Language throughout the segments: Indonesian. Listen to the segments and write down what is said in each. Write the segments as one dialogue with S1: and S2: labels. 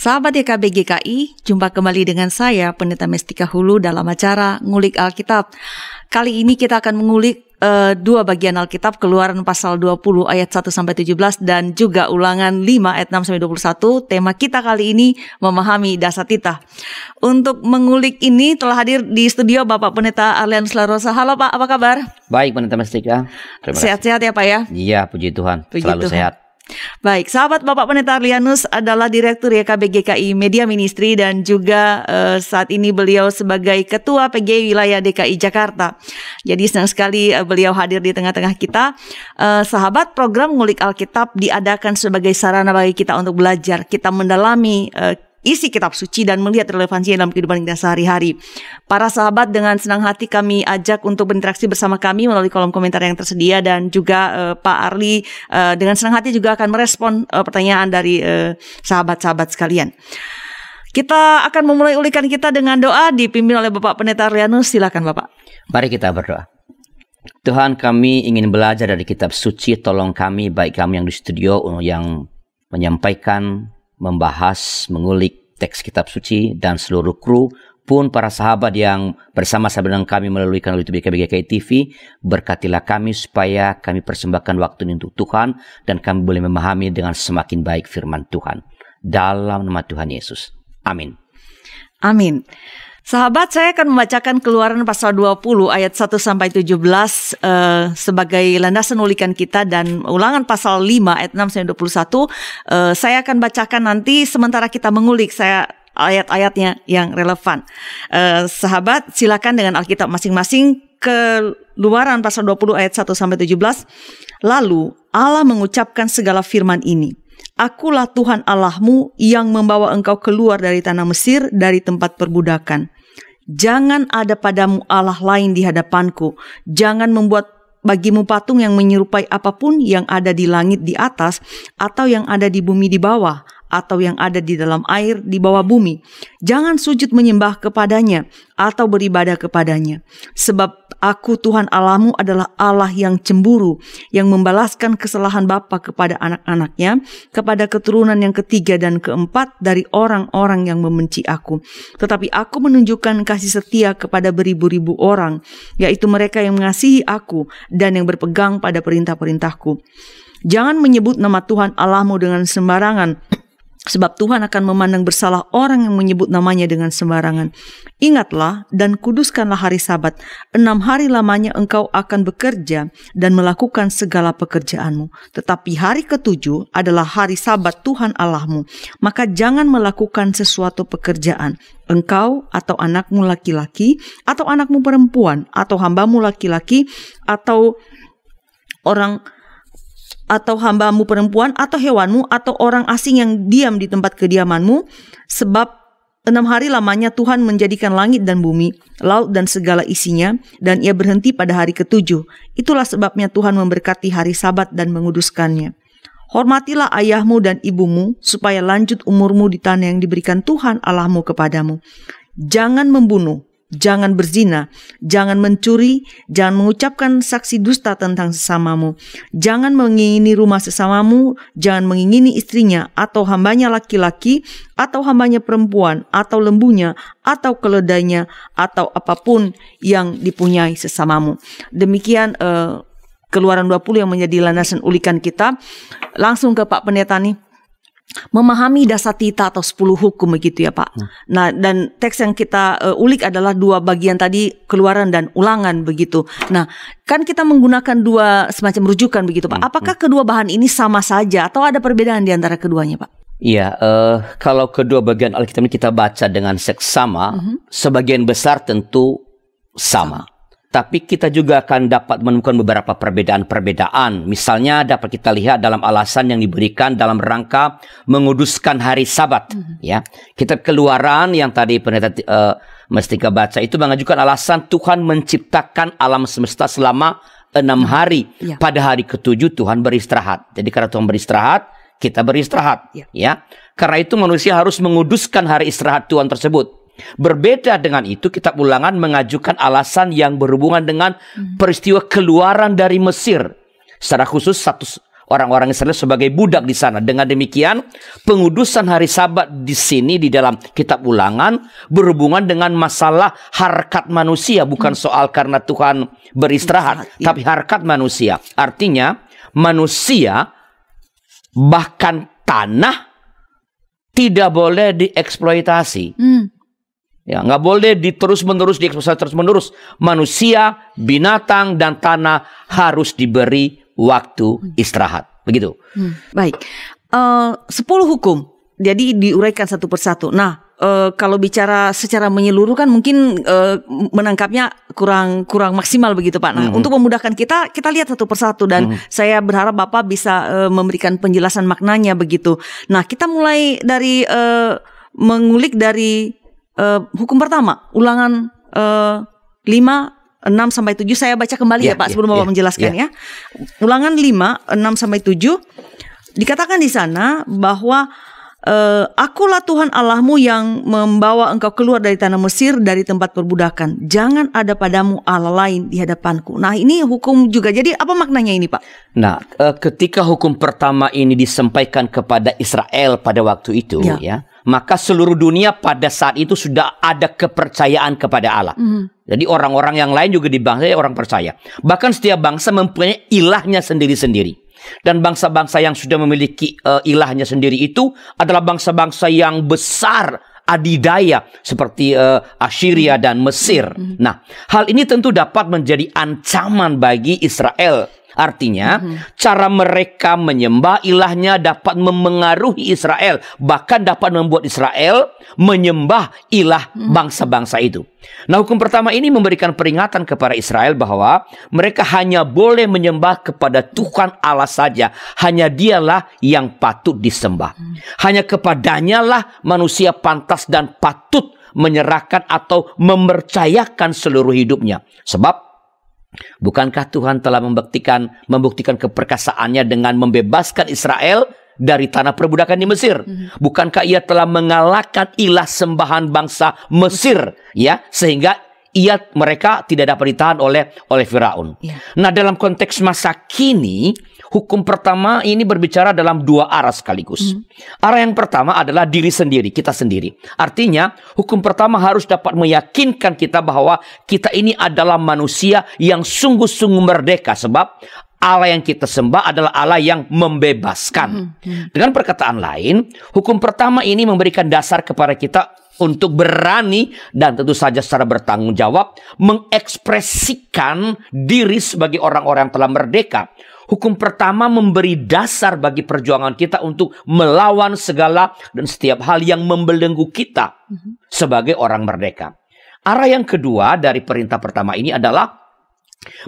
S1: Sahabat YKB GKI, jumpa kembali dengan saya, Pendeta Mestika Hulu dalam acara Ngulik Alkitab. Kali ini kita akan mengulik uh, dua bagian Alkitab, Keluaran pasal 20 ayat 1 sampai 17 dan juga Ulangan 5 ayat 6 sampai 21. Tema kita kali ini memahami dasar tita. Untuk mengulik ini telah hadir di studio Bapak Pendeta Arlian Slarosa. Halo Pak, apa kabar?
S2: Baik Pendeta Mestika.
S1: Sehat-sehat ya Pak ya?
S2: Iya, puji Tuhan.
S1: Puji
S2: Selalu
S1: Tuhan.
S2: sehat.
S1: Baik, sahabat Bapak Pendeta Arlianus adalah Direktur YKB GKI Media Ministry dan juga eh, saat ini beliau sebagai Ketua PGI Wilayah DKI Jakarta. Jadi senang sekali eh, beliau hadir di tengah-tengah kita. Eh, sahabat, program Ngulik Alkitab diadakan sebagai sarana bagi kita untuk belajar, kita mendalami eh, isi kitab suci dan melihat relevansinya dalam kehidupan kita sehari-hari. Para sahabat dengan senang hati kami ajak untuk berinteraksi bersama kami melalui kolom komentar yang tersedia dan juga eh, Pak Arli eh, dengan senang hati juga akan merespon eh, pertanyaan dari sahabat-sahabat sekalian. Kita akan memulai ulikan kita dengan doa dipimpin oleh Bapak Pendeta Rianus. Silakan Bapak.
S2: Mari kita berdoa. Tuhan kami ingin belajar dari kitab suci, tolong kami, baik kami yang di studio yang menyampaikan, membahas, mengulik teks kitab suci dan seluruh kru pun para sahabat yang bersama-sama dengan kami melalui kanal YouTube BKBGK TV, berkatilah kami supaya kami persembahkan waktu ini untuk Tuhan dan kami boleh memahami dengan semakin baik firman Tuhan. Dalam nama Tuhan Yesus. Amin.
S1: Amin. Sahabat, saya akan membacakan Keluaran pasal 20 ayat 1 sampai 17 eh, sebagai landasan ulikan kita dan Ulangan pasal 5 ayat 6 sampai 21 eh, saya akan bacakan nanti sementara kita mengulik saya ayat-ayatnya yang relevan. Eh, sahabat, silakan dengan Alkitab masing-masing Keluaran pasal 20 ayat 1 sampai 17. Lalu Allah mengucapkan segala firman ini. Akulah Tuhan Allahmu yang membawa engkau keluar dari tanah Mesir dari tempat perbudakan. Jangan ada padamu Allah lain di hadapanku. Jangan membuat bagimu patung yang menyerupai apa pun yang ada di langit di atas atau yang ada di bumi di bawah atau yang ada di dalam air di bawah bumi. Jangan sujud menyembah kepadanya atau beribadah kepadanya. Sebab aku Tuhan Allahmu adalah Allah yang cemburu, yang membalaskan kesalahan bapa kepada anak-anaknya, kepada keturunan yang ketiga dan keempat dari orang-orang yang membenci aku. Tetapi aku menunjukkan kasih setia kepada beribu-ribu orang, yaitu mereka yang mengasihi aku dan yang berpegang pada perintah-perintahku. Jangan menyebut nama Tuhan Allahmu dengan sembarangan, Sebab Tuhan akan memandang bersalah orang yang menyebut namanya dengan sembarangan. Ingatlah dan kuduskanlah hari sabat. Enam hari lamanya engkau akan bekerja dan melakukan segala pekerjaanmu. Tetapi hari ketujuh adalah hari sabat Tuhan Allahmu. Maka jangan melakukan sesuatu pekerjaan. Engkau atau anakmu laki-laki atau anakmu perempuan atau hambamu laki-laki atau orang atau hambamu perempuan atau hewanmu atau orang asing yang diam di tempat kediamanmu sebab enam hari lamanya Tuhan menjadikan langit dan bumi, laut dan segala isinya dan ia berhenti pada hari ketujuh. Itulah sebabnya Tuhan memberkati hari sabat dan menguduskannya. Hormatilah ayahmu dan ibumu supaya lanjut umurmu di tanah yang diberikan Tuhan Allahmu kepadamu. Jangan membunuh, jangan berzina, jangan mencuri, jangan mengucapkan saksi dusta tentang sesamamu, jangan mengingini rumah sesamamu, jangan mengingini istrinya atau hambanya laki-laki atau hambanya perempuan atau lembunya atau keledainya atau apa pun yang dipunyai sesamamu. Demikian uh, Keluaran 20 yang menjadi landasan ulikan kita. Langsung ke Pak Pendeta nih memahami dasar tita atau 10 hukum begitu ya Pak. Hmm. Nah, dan teks yang kita uh, ulik adalah dua bagian tadi keluaran dan ulangan begitu. Nah, kan kita menggunakan dua semacam rujukan begitu Pak.
S2: Hmm.
S1: Apakah kedua bahan ini sama saja atau ada perbedaan di antara keduanya Pak?
S2: Iya, uh, kalau kedua bagian Alkitab ini kita baca dengan seksama,
S1: Mhm.
S2: sebagian besar tentu sama. Tapi kita juga akan dapat menemukan beberapa perbedaan-perbedaan. Misalnya dapat kita lihat dalam alasan yang diberikan dalam rangka menguduskan hari Sabat. Ya, kitab Keluaran yang tadi pendeta uh, Mestika baca itu mengajukan alasan Tuhan menciptakan alam semesta selama enam hari.
S1: Ya.
S2: Pada hari ketujuh Tuhan beristirahat. Jadi karena Tuhan beristirahat, kita beristirahat.
S1: Ya.
S2: ya. Karena itu manusia harus menguduskan hari istirahat Tuhan tersebut. Berbeda dengan itu, kitab ulangan mengajukan alasan yang berhubungan dengan peristiwa keluaran dari Mesir. Secara khusus satu orang-orang Israel sebagai budak di sana. Dengan demikian, pengudusan hari Sabat di sini di dalam kitab Ulangan berhubungan dengan masalah harkat manusia, bukan hmm. soal karena Tuhan beristirahat, ya. tapi harkat manusia. Artinya, manusia bahkan tanah tidak boleh dieksploitasi. Hmm. Ya, nggak boleh diterus menerus dieksploitasi terus menerus. Manusia, binatang dan tanah harus diberi waktu istirahat. Begitu.
S1: Hmm, baik. Uh, hukum. Jadi diuraikan satu persatu. Nah, uh, kalau bicara secara menyeluruh kan mungkin uh, menangkapnya kurang kurang maksimal begitu Pak. Nah, -hmm. untuk memudahkan kita kita lihat satu persatu dan -hmm. saya berharap Bapak bisa uh, memberikan penjelasan maknanya begitu. Nah, kita mulai dari uh, mengulik dari uh, hukum pertama, ulangan uh, 5 6 sampai 7 saya baca kembali yeah, ya Pak yeah, sebelum Bapak yeah, menjelaskan yeah. ya. Ulangan 5 6 sampai 7 dikatakan di sana bahwa Uh, akulah Tuhan Allahmu yang membawa engkau keluar dari tanah Mesir dari tempat perbudakan. Jangan ada padamu Allah lain di hadapanku. Nah ini hukum juga. Jadi apa maknanya ini Pak?
S2: Nah uh, ketika hukum pertama ini disampaikan kepada Israel pada waktu itu ya, ya maka seluruh dunia pada saat itu sudah ada kepercayaan kepada Allah. Mm. Jadi orang-orang yang lain juga di bangsa orang percaya. Bahkan setiap bangsa mempunyai ilahnya sendiri-sendiri. Dan bangsa-bangsa yang sudah memiliki uh, ilahnya sendiri itu adalah bangsa-bangsa yang besar adidaya seperti uh, Assyria dan Mesir. Mm-hmm. Nah, hal ini tentu dapat menjadi ancaman bagi Israel Artinya, mm-hmm. cara mereka menyembah ilahnya dapat memengaruhi Israel, bahkan dapat membuat Israel menyembah ilah mm-hmm. bangsa-bangsa itu. Nah, hukum pertama ini memberikan peringatan kepada Israel bahwa mereka hanya boleh menyembah kepada Tuhan Allah saja. Hanya dialah yang patut disembah. Mm. Hanya kepadanya lah manusia pantas dan patut menyerahkan atau mempercayakan seluruh hidupnya. Sebab Bukankah Tuhan telah membuktikan membuktikan keperkasaannya dengan membebaskan Israel dari tanah perbudakan di Mesir? Mhm. Bukankah ia telah mengalahkan ilah sembahan bangsa Mesir ya sehingga ia mereka tidak dapat ditahan oleh oleh Firaun. Ya. Nah, dalam konteks masa kini Hukum pertama ini berbicara dalam dua arah sekaligus. Hmm. Arah yang pertama adalah diri sendiri, kita sendiri. Artinya, hukum pertama harus dapat meyakinkan kita bahwa kita ini adalah manusia yang sungguh-sungguh merdeka sebab Allah yang kita sembah adalah Allah yang membebaskan. Hmm. Hmm. Dengan perkataan lain, hukum pertama ini memberikan dasar kepada kita untuk berani dan tentu saja secara bertanggung jawab mengekspresikan diri sebagai orang-orang yang telah merdeka Hukum pertama memberi dasar bagi perjuangan kita untuk melawan segala dan setiap hal yang membelenggu kita sebagai orang merdeka. Arah yang kedua dari perintah pertama ini adalah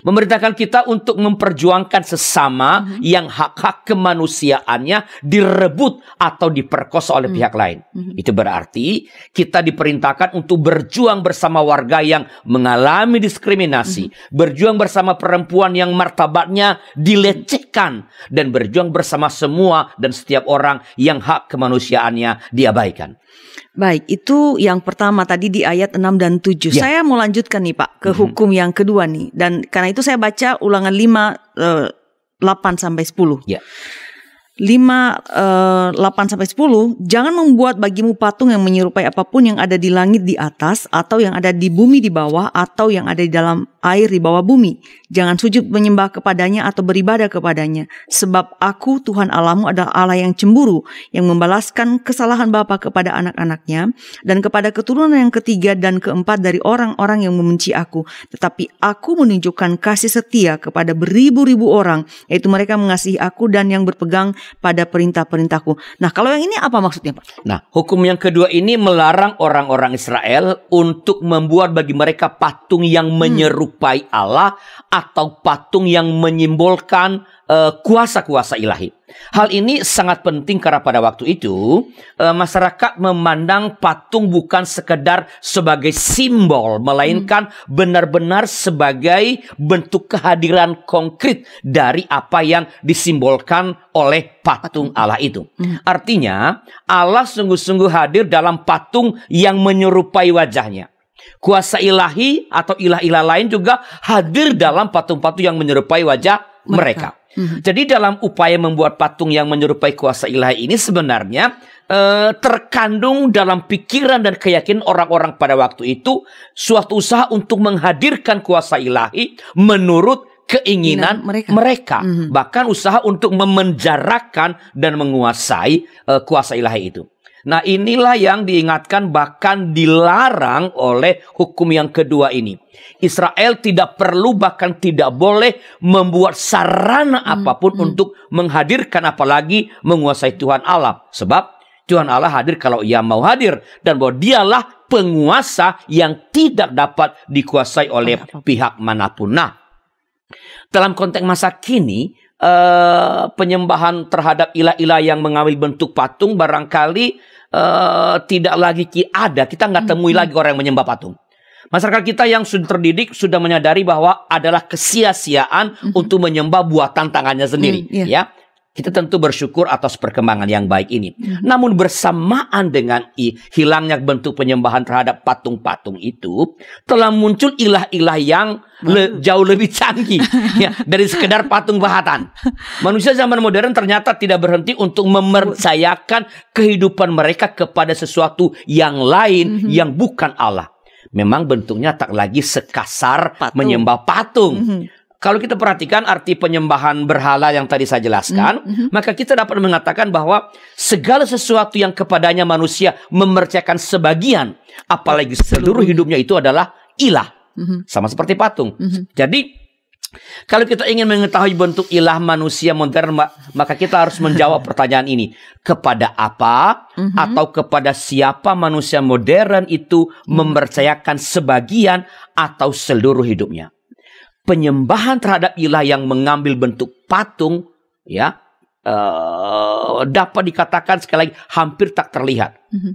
S2: Memerintahkan kita untuk memperjuangkan sesama mm-hmm. yang hak-hak kemanusiaannya direbut atau diperkosa oleh mm-hmm. pihak lain. Mm-hmm. Itu berarti kita diperintahkan untuk berjuang bersama warga yang mengalami diskriminasi, mm-hmm. berjuang bersama perempuan yang martabatnya dilecehkan dan berjuang bersama semua dan setiap orang yang hak kemanusiaannya diabaikan.
S1: Baik, itu yang pertama tadi di ayat 6 dan 7. Ya. Saya mau lanjutkan nih Pak ke mm -hmm. hukum yang kedua nih. Dan karena itu saya baca ulangan 5 eh, 8 sampai 10. Ya. 5 uh, 8 sampai 10 jangan membuat bagimu patung yang menyerupai apa pun yang ada di langit di atas atau yang ada di bumi di bawah atau yang ada di dalam air di bawah bumi jangan sujud menyembah kepadanya atau beribadah kepadanya sebab aku Tuhan Allahmu adalah Allah yang cemburu yang membalaskan kesalahan bapa kepada anak-anaknya dan kepada keturunan yang ketiga dan keempat dari orang-orang yang membenci aku tetapi aku menunjukkan kasih setia kepada beribu-ribu orang yaitu mereka mengasihi aku dan yang berpegang pada perintah-perintahku. Nah, kalau yang ini apa maksudnya, Pak?
S2: Nah, hukum yang kedua ini melarang orang-orang Israel untuk membuat bagi mereka patung yang hmm. Menyerupai Allah atau patung yang menyimbolkan uh, kuasa-kuasa ilahi. Hal ini sangat penting karena pada waktu itu uh, masyarakat memandang patung bukan sekedar sebagai simbol melainkan hmm. benar-benar sebagai bentuk kehadiran konkret dari apa yang disimbolkan oleh patung Allah itu. Hmm. Artinya Allah sungguh-sungguh hadir dalam patung yang menyerupai wajahnya. Kuasa ilahi atau ilah-ilah lain juga hadir dalam patung-patung yang menyerupai wajah mereka. mereka. Hmm. Jadi dalam upaya membuat patung yang menyerupai kuasa ilahi ini sebenarnya eh, terkandung dalam pikiran dan keyakinan orang-orang pada waktu itu suatu usaha untuk menghadirkan kuasa ilahi menurut keinginan mereka, mereka. Mm -hmm. bahkan usaha untuk memenjarakan dan menguasai uh, kuasa ilahi itu. Nah, inilah yang diingatkan bahkan dilarang oleh hukum yang kedua ini. Israel tidak perlu bahkan tidak boleh membuat sarana hmm, apa pun hmm. untuk menghadirkan apalagi menguasai Tuhan Allah. Sebab Tuhan Allah hadir kalau ia mau hadir dan bahwa dialah penguasa yang tidak dapat dikuasai oleh pihak mana pun. Nah, dalam konteks masa kini, uh, penyembahan terhadap ilah-ilah yang mengambil bentuk patung barangkali uh, tidak lagi ada. Kita nggak temui hmm. lagi orang yang menyembah patung. Masyarakat kita yang sudah terdidik sudah menyadari bahwa adalah kesia-siaan hmm. untuk menyembah buatan tangannya sendiri, hmm, yeah. ya. Kita tentu bersyukur atas perkembangan yang baik ini. Hmm. Namun bersamaan dengan hilangnya bentuk penyembahan terhadap patung-patung itu, telah muncul ilah-ilah yang le jauh lebih canggih ya, dari sekedar patung bahatan. Manusia zaman modern ternyata tidak berhenti untuk mempercayakan kehidupan mereka kepada sesuatu yang lain -hmm. yang bukan Allah. Memang bentuknya tak lagi sekasar patung. menyembah patung. -hmm kalau kita perhatikan arti penyembahan berhala yang tadi saya jelaskan, mm -hmm. maka kita dapat mengatakan bahwa segala sesuatu yang kepadanya manusia mempercayakan sebagian, apalagi seluruh hidupnya itu adalah ilah. Mm -hmm. Sama seperti patung. Mm -hmm. Jadi kalau kita ingin mengetahui bentuk ilah manusia modern, maka kita harus menjawab pertanyaan ini: kepada apa mm -hmm. atau kepada siapa manusia modern itu mm-hmm. mempercayakan sebagian atau seluruh hidupnya? Penyembahan terhadap ilah yang mengambil bentuk patung ya uh, dapat dikatakan sekali lagi hampir tak terlihat. Mm-hmm.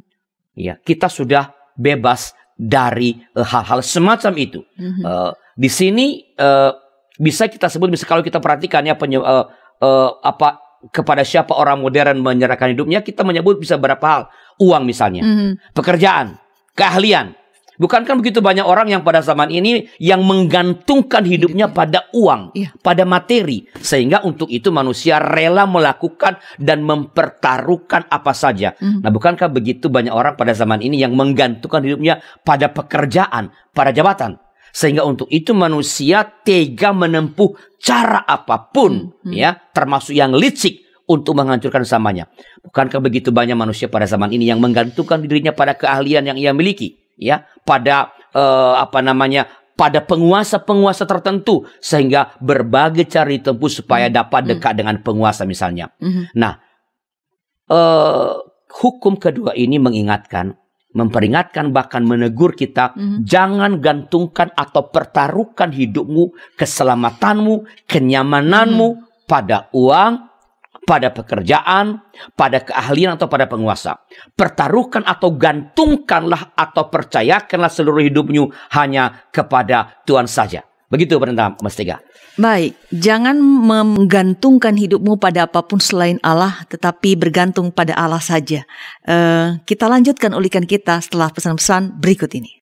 S2: Ya, kita sudah bebas dari eh, hal-hal semacam itu. Mm-hmm. Uh, di sini uh, bisa kita sebut bisa kalau kita perhatikan ya penye, uh, uh, apa kepada siapa orang modern menyerahkan hidupnya kita menyebut bisa berapa hal uang misalnya mm-hmm. pekerjaan keahlian Bukankah begitu banyak orang yang pada zaman ini yang menggantungkan hidupnya pada uang, iya. pada materi, sehingga untuk itu manusia rela melakukan dan mempertaruhkan apa saja. Mm. Nah, bukankah begitu banyak orang pada zaman ini yang menggantungkan hidupnya pada pekerjaan, pada jabatan, sehingga untuk itu manusia tega menempuh cara apa pun, mm. ya, termasuk yang licik untuk menghancurkan samanya. Bukankah begitu banyak manusia pada zaman ini yang menggantungkan dirinya pada keahlian yang ia miliki? Ya pada uh, apa namanya pada penguasa-penguasa tertentu sehingga berbagai cara ditempuh supaya hmm. dapat hmm. dekat dengan penguasa misalnya. Hmm. Nah, uh, hukum kedua ini mengingatkan, memperingatkan bahkan menegur kita hmm. jangan gantungkan atau pertaruhkan hidupmu, keselamatanmu, kenyamananmu hmm. pada uang, pada pekerjaan, pada keahlian atau pada penguasa. Pertaruhkan atau gantungkanlah atau percayakanlah seluruh hidupmu hanya kepada Tuhan saja. Begitu perintah Mas Tiga.
S1: Baik, jangan menggantungkan hidupmu pada apa pun selain Allah, tetapi bergantung pada Allah saja. Uh, kita lanjutkan ulikan kita setelah pesan-pesan berikut ini.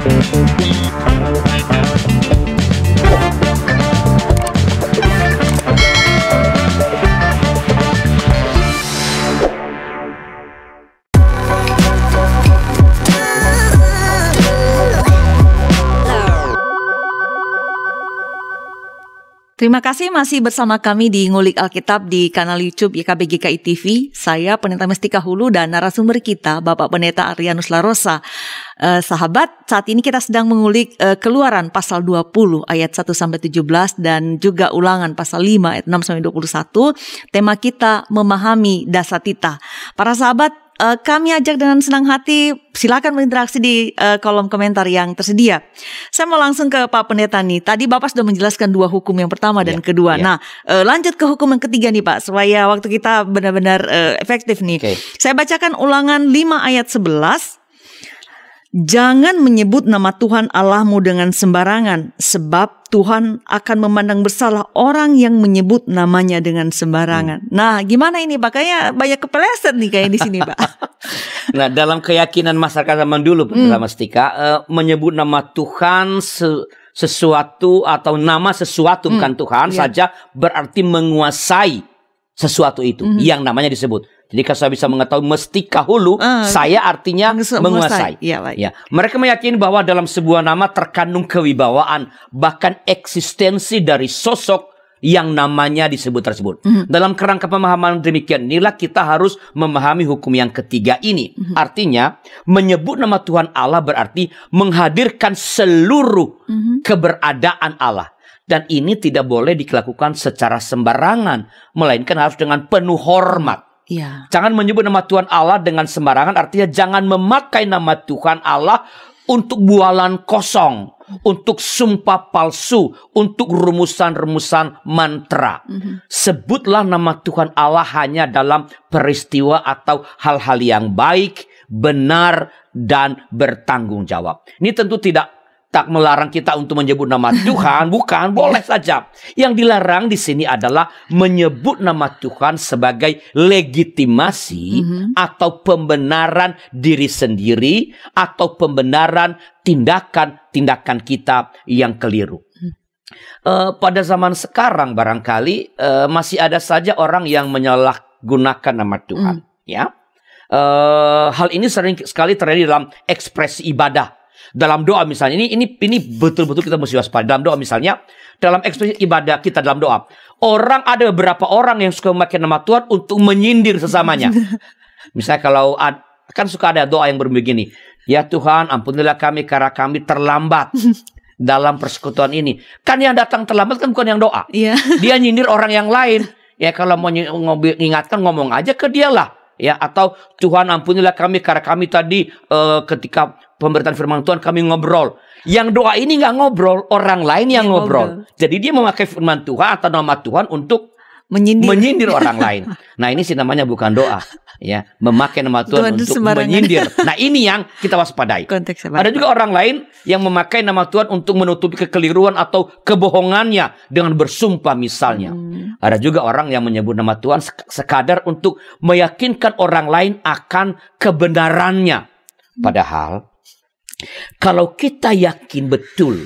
S1: Thank Terima kasih masih bersama kami di Ngulik Alkitab di kanal YouTube YKB GKI TV. Saya Pendeta Mestika Hulu dan narasumber kita Bapak Pendeta Arianus Larosa. Eh, sahabat, saat ini kita sedang mengulik eh, Keluaran pasal 20 ayat 1 sampai 17 dan juga Ulangan pasal 5 ayat 6 sampai 21. Tema kita memahami dasatita. Para sahabat, uh, kami ajak dengan senang hati silakan berinteraksi di uh, kolom komentar yang tersedia. Saya mau langsung ke Pak Pendeta nih. Tadi Bapak sudah menjelaskan dua hukum yang pertama dan yeah, kedua. Yeah. Nah, uh, lanjut ke hukum yang ketiga nih Pak supaya waktu kita benar-benar uh, efektif nih. Okay. Saya bacakan ulangan 5 ayat 11. Jangan menyebut nama Tuhan Allahmu dengan sembarangan, sebab Tuhan akan memandang bersalah orang yang menyebut namanya dengan sembarangan. Hmm. Nah, gimana ini Pak? Kayaknya banyak kepeleset nih kayak di sini Pak.
S2: nah, dalam keyakinan masyarakat zaman dulu, hmm. Mas Tika, uh, menyebut nama Tuhan se sesuatu atau nama sesuatu hmm. bukan Tuhan yeah. saja berarti menguasai sesuatu itu -hmm. yang namanya disebut. Jadi kalau saya bisa mengetahui mesti kahulu, uh, saya artinya menguasai. menguasai. Ya, baik. ya, mereka meyakini bahwa dalam sebuah nama terkandung kewibawaan, bahkan eksistensi dari sosok yang namanya disebut tersebut. Mm -hmm. Dalam kerangka pemahaman demikian inilah kita harus memahami hukum yang ketiga ini. Mm -hmm. Artinya menyebut nama Tuhan Allah berarti menghadirkan seluruh mm -hmm. keberadaan Allah. Dan ini tidak boleh dilakukan secara sembarangan, melainkan harus dengan penuh hormat. Ya. Jangan menyebut nama Tuhan Allah dengan sembarangan, artinya jangan memakai nama Tuhan Allah untuk bualan kosong, untuk sumpah palsu, untuk rumusan-rumusan mantra. Mm-hmm. Sebutlah nama Tuhan Allah hanya dalam peristiwa atau hal-hal yang baik, benar, dan bertanggung jawab. Ini tentu tidak tak melarang kita untuk menyebut nama Tuhan, bukan, boleh saja. Yang dilarang di sini adalah menyebut nama Tuhan sebagai legitimasi mm -hmm. atau pembenaran diri sendiri atau pembenaran tindakan-tindakan kita yang keliru. Uh, pada zaman sekarang barangkali uh, masih ada saja orang yang menyalahgunakan nama Tuhan, mm. ya. Uh, hal ini sering sekali terjadi dalam ekspresi ibadah dalam doa misalnya ini ini ini betul-betul kita mesti waspada. Dalam doa misalnya, dalam ekspresi ibadah kita dalam doa, orang ada beberapa orang yang suka memakai nama Tuhan untuk menyindir sesamanya. misalnya kalau kan suka ada doa yang berbegini, ya Tuhan ampunilah kami karena kami terlambat. dalam persekutuan ini kan yang datang terlambat kan bukan yang doa yeah. dia nyindir orang yang lain ya kalau mau mengingatkan ngomong aja ke dia lah ya atau Tuhan ampunilah kami karena kami tadi uh, ketika pemberitaan firman Tuhan kami ngobrol. Yang doa ini nggak ngobrol, orang lain yang, ngobrol. ngobrol. Jadi dia memakai firman Tuhan atau nama Tuhan untuk menyindir, menyindir orang lain. Nah ini sih namanya bukan doa, ya memakai nama Tuhan, untuk sembarangan. menyindir. Nah ini yang kita waspadai. Ada juga orang lain yang memakai nama Tuhan untuk menutupi kekeliruan atau kebohongannya dengan bersumpah misalnya. Hmm. Ada juga orang yang menyebut nama Tuhan sekadar untuk meyakinkan orang lain akan kebenarannya. Padahal kalau kita yakin betul,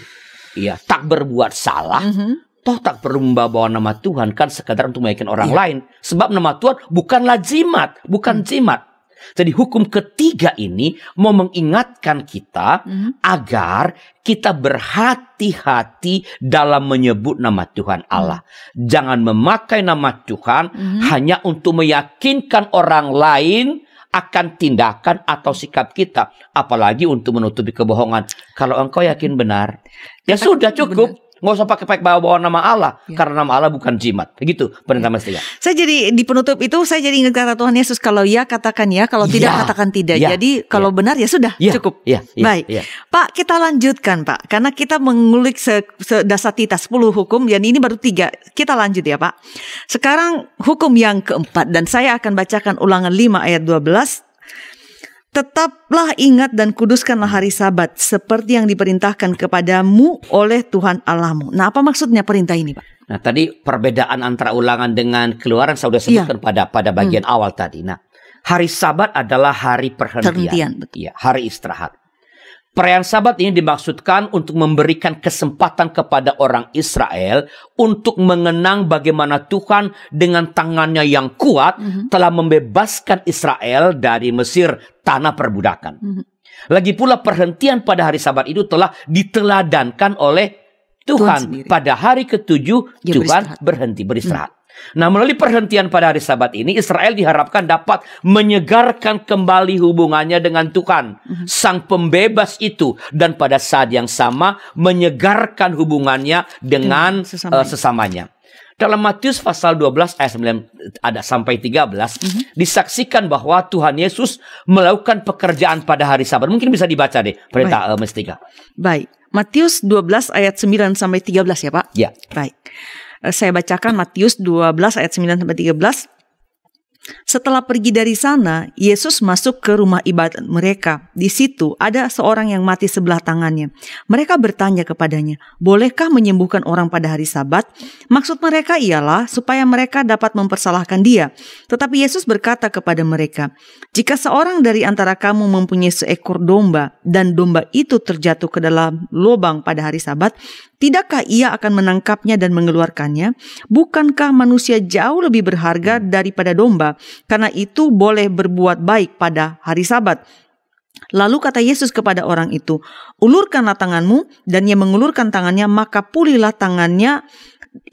S2: ya tak berbuat salah, mm -hmm. toh tak perlu membawa nama Tuhan kan sekadar untuk meyakinkan orang yeah. lain. Sebab nama Tuhan bukanlah jimat, bukan mm. jimat. Jadi hukum ketiga ini mau mengingatkan kita mm-hmm. agar kita berhati-hati dalam menyebut nama Tuhan Allah. Mm-hmm. Jangan memakai nama Tuhan mm-hmm. hanya untuk meyakinkan orang lain akan tindakan atau sikap kita, apalagi untuk menutupi kebohongan. Kalau engkau yakin benar, ya sudah cukup. Nggak usah pakai pakai bawa-bawa nama Allah ya. karena nama Allah bukan jimat. Begitu pendeta ya. Mestia.
S1: Saya jadi di penutup itu saya jadi ingat kata Tuhan Yesus kalau ya katakan ya, kalau ya. tidak katakan tidak. Ya. Jadi kalau ya. benar ya sudah ya. cukup. Ya. Ya. Baik. Ya. Pak, kita lanjutkan Pak. Karena kita mengulik se, se dasatita 10 hukum dan ini baru tiga. Kita lanjut ya Pak. Sekarang hukum yang keempat dan saya akan bacakan ulangan 5 ayat 12 Tetaplah ingat dan kuduskanlah hari sabat seperti yang diperintahkan kepadamu oleh Tuhan Allahmu. Nah apa maksudnya perintah ini Pak?
S2: Nah tadi perbedaan antara ulangan dengan keluaran saya sudah sebutkan ya. pada pada bagian hmm. awal tadi. Nah hari sabat adalah hari perhentian. Iya, hari istirahat. Perayaan Sabat ini dimaksudkan untuk memberikan kesempatan kepada orang Israel untuk mengenang bagaimana Tuhan dengan tangannya yang kuat mm -hmm. telah membebaskan Israel dari Mesir, tanah perbudakan. Mm -hmm. Lagi pula perhentian pada hari Sabat itu telah diteladankan oleh Tuhan,
S1: sendiri.
S2: pada hari ketujuh
S1: Dia
S2: Tuhan
S1: beristirahat.
S2: Berhenti beristirahat. Nah, melalui perhentian pada hari Sabat ini Israel diharapkan dapat menyegarkan kembali hubungannya dengan Tuhan,
S1: Hmm.
S2: sang pembebas itu dan pada saat yang sama menyegarkan hubungannya dengan
S1: sesamanya.
S2: eh, sesamanya. Dalam Matius pasal 12 ayat 9 ada sampai 13
S1: Mhm.
S2: disaksikan bahwa Tuhan Yesus melakukan pekerjaan pada hari Sabat. Mungkin bisa dibaca deh perintah eh, Mestika.
S1: Baik. Matius 12 ayat 9 sampai 13 ya, Pak.
S2: Ya.
S1: Baik. Eh, Saya bacakan Matius 12 ayat 9 sampai 13. Setelah pergi dari sana, Yesus masuk ke rumah ibadat mereka. Di situ ada seorang yang mati sebelah tangannya. Mereka bertanya kepadanya, "Bolehkah menyembuhkan orang pada hari Sabat?" Maksud mereka ialah supaya mereka dapat mempersalahkan dia. Tetapi Yesus berkata kepada mereka, "Jika seorang dari antara kamu mempunyai seekor domba dan domba itu terjatuh ke dalam lubang pada hari Sabat, Tidakkah ia akan menangkapnya dan mengeluarkannya? Bukankah manusia jauh lebih berharga daripada domba? Karena itu boleh berbuat baik pada hari Sabat. Lalu kata Yesus kepada orang itu, "Ulurkanlah tanganmu." Dan ia mengulurkan tangannya, maka pulihlah tangannya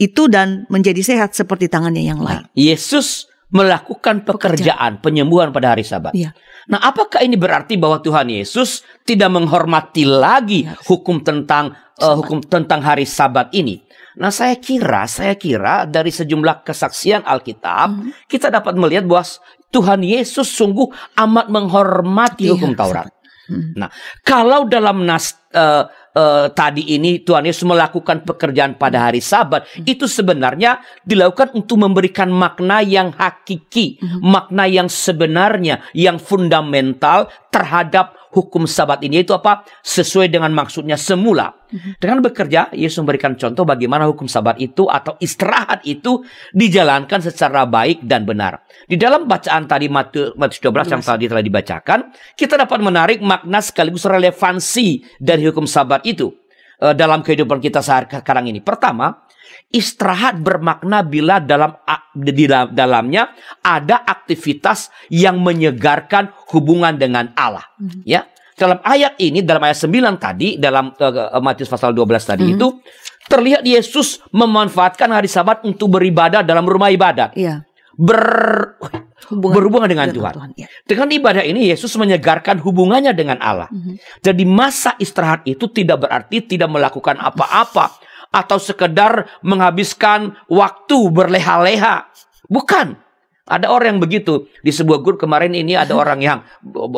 S1: itu dan menjadi sehat seperti tangannya yang lain.
S2: Nah, Yesus melakukan pekerjaan penyembuhan pada hari Sabat.
S1: Iya.
S2: Nah, apakah ini berarti bahwa Tuhan Yesus tidak menghormati lagi
S1: Iya.
S2: hukum tentang eh, hukum tentang hari Sabat ini? Nah, saya kira, saya kira dari sejumlah kesaksian Alkitab,
S1: Mhm.
S2: kita dapat melihat bahwa Tuhan Yesus sungguh amat menghormati
S1: Iya,
S2: hukum Taurat.
S1: Hmm.
S2: Nah, kalau dalam nas eh, eh, tadi ini Tuhan Yesus melakukan pekerjaan pada hari Sabat, itu sebenarnya dilakukan untuk memberikan makna yang hakiki, makna yang sebenarnya, yang fundamental terhadap hukum Sabat ini itu apa? Sesuai dengan maksudnya semula. Dengan bekerja, Yesus memberikan contoh bagaimana hukum Sabat itu atau istirahat itu dijalankan secara baik dan benar. Di dalam bacaan tadi Matius Matius 12 yang tadi telah dibacakan, kita dapat menarik makna sekaligus relevansi dari hukum Sabat itu eh, dalam kehidupan kita sekarang ini. Pertama, istirahat bermakna bila dalam di dalam- dalamnya ada aktivitas yang menyegarkan hubungan dengan Allah. Ya. Dalam ayat ini dalam ayat 9 tadi dalam eh, Matius pasal 12 tadi itu terlihat Yesus memanfaatkan hari Sabat untuk beribadah dalam rumah ibadat.
S1: Iya.
S2: Ber
S1: Hubungan
S2: berhubungan dengan Tuhan.
S1: Iya.
S2: Dengan ibadah ini Yesus menyegarkan hubungannya dengan Allah. Jadi masa istirahat itu tidak berarti tidak melakukan apa-apa atau sekedar menghabiskan waktu berleha-leha. Bukan. Ada orang yang begitu di sebuah grup kemarin ini ada orang yang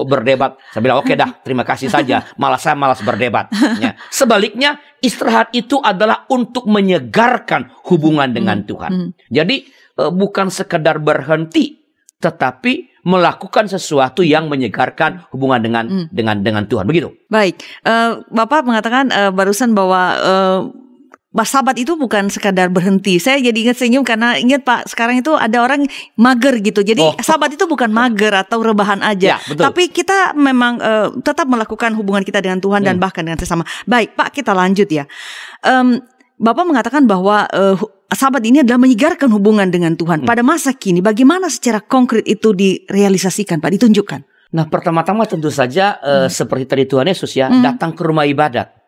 S2: berdebat. Saya bilang oke dah, terima kasih saja. Malas saya malas berdebat. Ya. Sebaliknya istirahat itu adalah untuk menyegarkan hubungan dengan Tuhan. Jadi eh, bukan sekedar berhenti, tetapi melakukan sesuatu yang menyegarkan hubungan dengan dengan dengan Tuhan. Begitu.
S1: Baik, eh, Bapak mengatakan eh, barusan bahwa eh, Bah, sabat itu bukan sekadar berhenti. Saya jadi ingat senyum karena ingat Pak, sekarang itu ada orang mager gitu. Jadi
S2: Oh.
S1: sabat itu bukan mager atau rebahan aja.
S2: Ya, betul.
S1: Tapi kita memang eh, tetap melakukan hubungan kita dengan Tuhan dan
S2: Hmm.
S1: bahkan dengan sesama. Baik, Pak, kita lanjut ya. Em, Bapak mengatakan bahwa eh, hu- sabat ini adalah menyegarkan hubungan dengan
S2: Hmm.
S1: Tuhan. Pada masa kini, bagaimana secara konkret itu direalisasikan, Pak? Ditunjukkan.
S2: Nah, pertama-tama tentu saja eh, seperti tadi Tuhan Yesus ya,
S1: Hmm.
S2: datang ke rumah ibadat.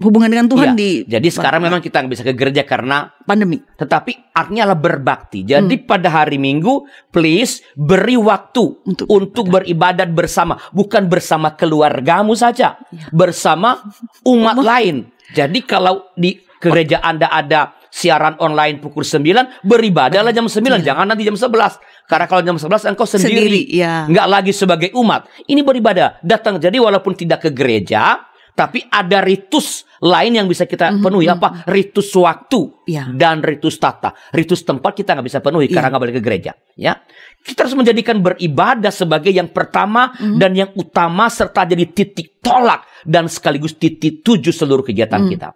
S1: Hubungan dengan Tuhan
S2: Iya.
S1: di
S2: Jadi sekarang memang kita nggak bisa ke gereja karena
S1: pandemi.
S2: tetapi artinya adalah berbakti. Jadi
S1: Hmm.
S2: pada hari Minggu, please beri waktu
S1: Untuk
S2: untuk, beribadat bersama, bukan bersama keluargamu saja,
S1: Iya.
S2: bersama umat lain. Jadi kalau di gereja Anda ada siaran online pukul 9, beribadahlah jam 9, jangan nanti jam 11. Karena kalau jam 11 engkau sendiri,
S1: Iya. Sendiri, ya.
S2: nggak lagi sebagai umat. Ini beribadah, datang. Jadi walaupun tidak ke gereja, tapi ada ritus lain yang bisa kita penuhi apa? Ritus waktu
S1: Mhm, Iya.
S2: dan ritus tata. Ritus tempat kita nggak bisa penuhi
S1: Iya.
S2: karena nggak boleh ke gereja. Ya, kita harus menjadikan beribadah sebagai yang pertama
S1: Mhm.
S2: dan yang utama serta jadi titik tolak dan sekaligus titik tuju seluruh kegiatan
S1: Mhm.
S2: kita.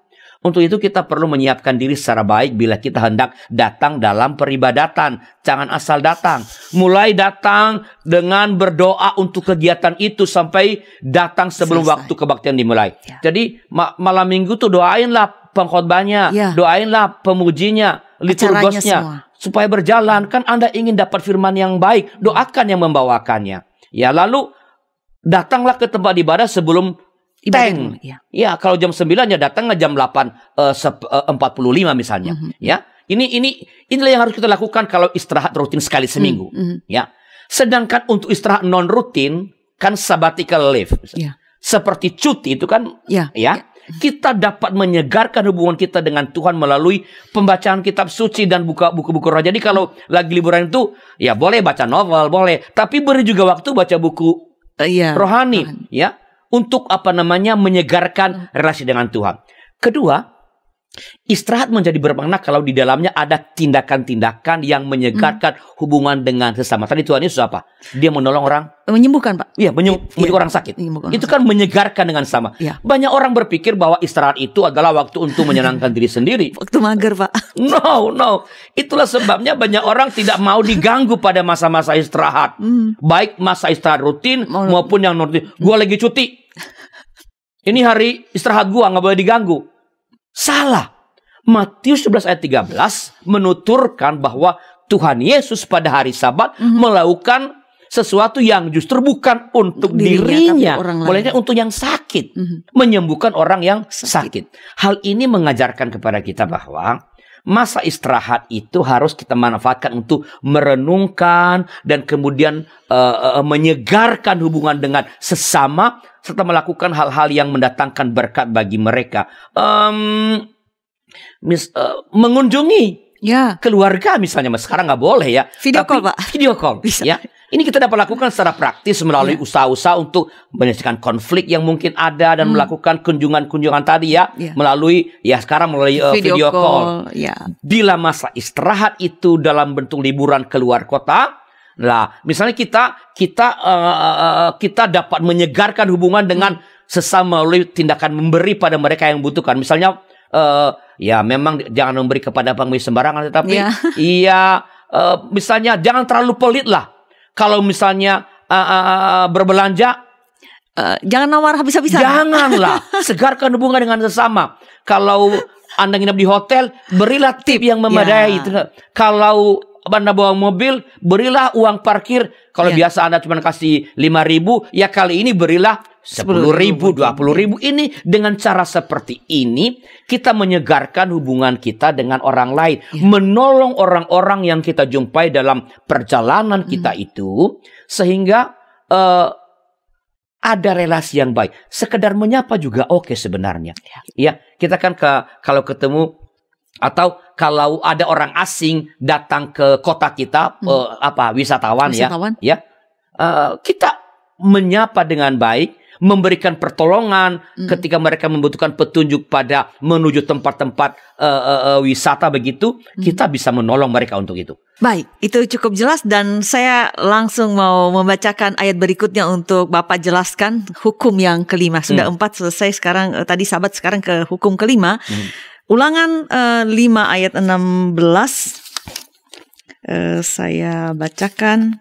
S2: Untuk itu kita perlu menyiapkan diri secara baik bila kita hendak datang dalam peribadatan. Jangan asal datang. Mulai datang dengan berdoa untuk kegiatan itu sampai datang sebelum
S1: Selesai.
S2: waktu kebaktian dimulai.
S1: Ya.
S2: Jadi ma- malam minggu tuh doainlah pengkhotbahnya,
S1: Ya.
S2: doainlah pemujinya, liturgosnya supaya berjalan. Kan Anda ingin dapat firman yang baik, doakan yang membawakannya. Ya, lalu datanglah ke tempat ibadah sebelum Tank.
S1: ya.
S2: Ya, kalau jam 9 ya datang jam 8 eh, sep- eh, 45 misalnya,
S1: Mhm.
S2: ya. Ini ini inilah yang harus kita lakukan kalau istirahat rutin sekali seminggu,
S1: Mhm.
S2: ya. Sedangkan untuk istirahat non rutin kan sabbatical leave.
S1: Ya.
S2: Seperti cuti itu kan
S1: Ya.
S2: ya. Kita dapat menyegarkan hubungan kita dengan Tuhan melalui pembacaan kitab suci dan buka buku-buku roh. Jadi kalau lagi liburan itu ya boleh baca novel, boleh, tapi beri juga waktu baca buku
S1: Eh, Iya.
S2: rohani ya untuk apa namanya menyegarkan relasi dengan Tuhan. Kedua, istirahat menjadi bermakna kalau di dalamnya ada tindakan-tindakan yang menyegarkan hubungan dengan sesama. Tadi Tuhan Yesus apa? Dia menolong orang,
S1: Menyembuhkan, Pak.
S2: iya,
S1: Iya.
S2: menyembuhkan orang sakit.
S1: Menyembuhkan
S2: Itu kan menyegarkan dengan sama.
S1: Iya.
S2: Banyak orang berpikir bahwa istirahat itu adalah waktu untuk menyenangkan diri sendiri.
S1: Waktu mager, Pak.
S2: No, no. Itulah sebabnya banyak orang tidak mau diganggu pada masa-masa istirahat.
S1: Hmm.
S2: Baik masa istirahat rutin
S1: Mau-
S2: maupun yang non rutin. Gua lagi cuti. Ini hari istirahat gua nggak boleh diganggu. Salah. Matius 11 ayat 13 menuturkan bahwa Tuhan Yesus pada hari Sabat
S1: Mhm.
S2: melakukan sesuatu yang justru bukan untuk
S1: dirinya,
S2: dirinya, bolehnya untuk yang sakit
S1: Mhm.
S2: menyembuhkan orang yang
S1: Sakit.
S2: sakit. Hal ini mengajarkan kepada kita bahwa masa istirahat itu harus kita manfaatkan untuk merenungkan dan kemudian eh, eh, menyegarkan hubungan dengan sesama serta melakukan hal-hal yang mendatangkan berkat bagi mereka. Em, mis- eh, mengunjungi
S1: Ya.
S2: keluarga misalnya, Mas. sekarang nggak boleh ya.
S1: Video
S2: Tapi
S1: call, Pak.
S2: Video call,
S1: Bisa.
S2: ya. Ini kita dapat lakukan secara praktis melalui usaha-usaha untuk menyelesaikan konflik yang mungkin ada dan
S1: Hmm.
S2: melakukan kunjungan-kunjungan tadi ya,
S1: Iya.
S2: melalui ya sekarang melalui uh, video, call.
S1: Ya.
S2: Bila masa istirahat itu dalam bentuk liburan keluar kota, lah misalnya kita kita uh, kita dapat menyegarkan hubungan dengan sesama melalui tindakan memberi pada mereka yang membutuhkan. Misalnya uh, ya memang jangan memberi kepada pengemis sembarangan tetapi
S1: Iya.
S2: iya eh, misalnya jangan terlalu pelit lah. Kalau misalnya uh, uh, uh, berbelanja
S1: Eh, jangan nawar habis-habisan.
S2: Janganlah segarkan hubungan dengan sesama. Kalau anda nginep di hotel, berilah tip yang memadai.
S1: Ya.
S2: Kalau anda bawa mobil, berilah uang parkir. Kalau
S1: Ya.
S2: biasa anda cuma kasih 5 ribu, ya kali ini berilah 10 ribu, 20 ribu. Ini dengan cara seperti ini, kita menyegarkan hubungan kita dengan orang lain.
S1: Ya.
S2: Menolong orang-orang yang kita jumpai dalam perjalanan kita
S1: Hmm.
S2: itu. Sehingga eh, ada relasi yang baik. Sekedar menyapa juga oke sebenarnya. Ya, kita kan ke kalau ketemu atau kalau ada orang asing datang ke kota kita eh, apa wisatawan,
S1: Hmm. Wisatawan.
S2: ya, ya eh, kita menyapa dengan baik, memberikan pertolongan
S1: Hmm.
S2: ketika mereka membutuhkan petunjuk pada menuju tempat-tempat eh, eh, eh, wisata begitu,
S1: Hmm.
S2: kita bisa menolong mereka untuk itu.
S1: Baik, itu cukup jelas dan saya langsung mau membacakan ayat berikutnya untuk Bapak jelaskan hukum yang kelima. Sudah empat selesai sekarang, tadi sahabat sekarang ke hukum kelima.
S2: Hmm.
S1: Ulangan eh, 5 ayat 16, Eh, saya bacakan.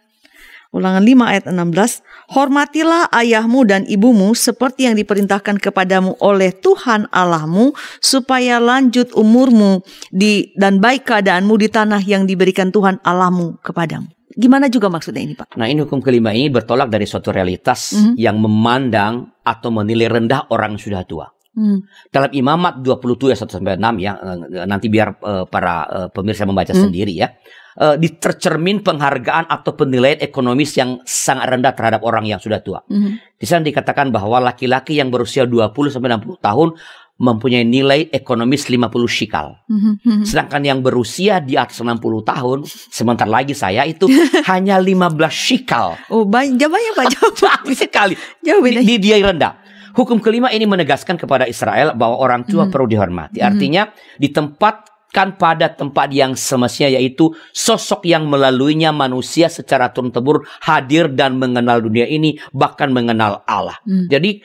S1: Ulangan 5 ayat 16. Hormatilah ayahmu dan ibumu seperti yang diperintahkan kepadamu oleh Tuhan Allahmu supaya lanjut umurmu di dan baik keadaanmu di tanah yang diberikan Tuhan Allahmu kepadamu. Gimana juga maksudnya ini, Pak?
S2: Nah ini hukum kelima ini bertolak dari suatu realitas
S1: Mhm.
S2: yang memandang atau menilai rendah orang sudah tua.
S1: Hmm.
S2: Dalam Imamat 27 ayat 1 sampai 6 ya eh, nanti biar eh, para eh, pemirsa membaca
S1: Hmm.
S2: sendiri ya. Eh, ditercermin penghargaan atau penilaian ekonomis yang sangat rendah terhadap orang yang sudah tua.
S1: Mhm.
S2: Di sana dikatakan bahwa laki-laki yang berusia 20 sampai 60 tahun mempunyai nilai ekonomis 50 shikal.
S1: Mhm. Mhm.
S2: Sedangkan yang berusia di atas 60 tahun, sebentar lagi saya itu hanya 15 shikal.
S1: Oh, banyak banyak Pak, jauh.
S2: Sekali.
S1: Jauh beda.
S2: Di, di dia rendah. Hukum kelima ini menegaskan kepada Israel bahwa orang tua perlu dihormati. Artinya ditempatkan pada tempat yang semestinya yaitu sosok yang melaluinya manusia secara turun-temurun hadir dan mengenal dunia ini bahkan mengenal Allah.
S1: Hmm.
S2: Jadi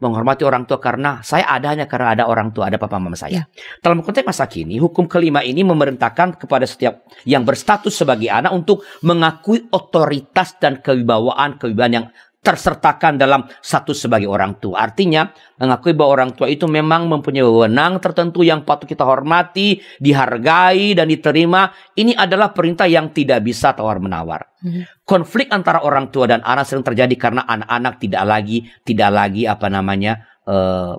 S2: menghormati orang tua karena saya ada hanya karena ada orang tua, ada papa mama saya. Dalam konteks masa kini, hukum kelima ini memerintahkan kepada setiap yang berstatus sebagai anak untuk mengakui otoritas dan kewibawaan kewibawaan yang tersertakan dalam status sebagai orang tua. Artinya, mengakui bahwa orang tua itu memang mempunyai wewenang tertentu yang patut kita hormati, dihargai, dan diterima. Ini adalah perintah yang tidak bisa tawar-menawar.
S1: Mhm.
S2: Konflik antara orang tua dan anak sering terjadi karena anak-anak tidak lagi tidak lagi apa namanya uh,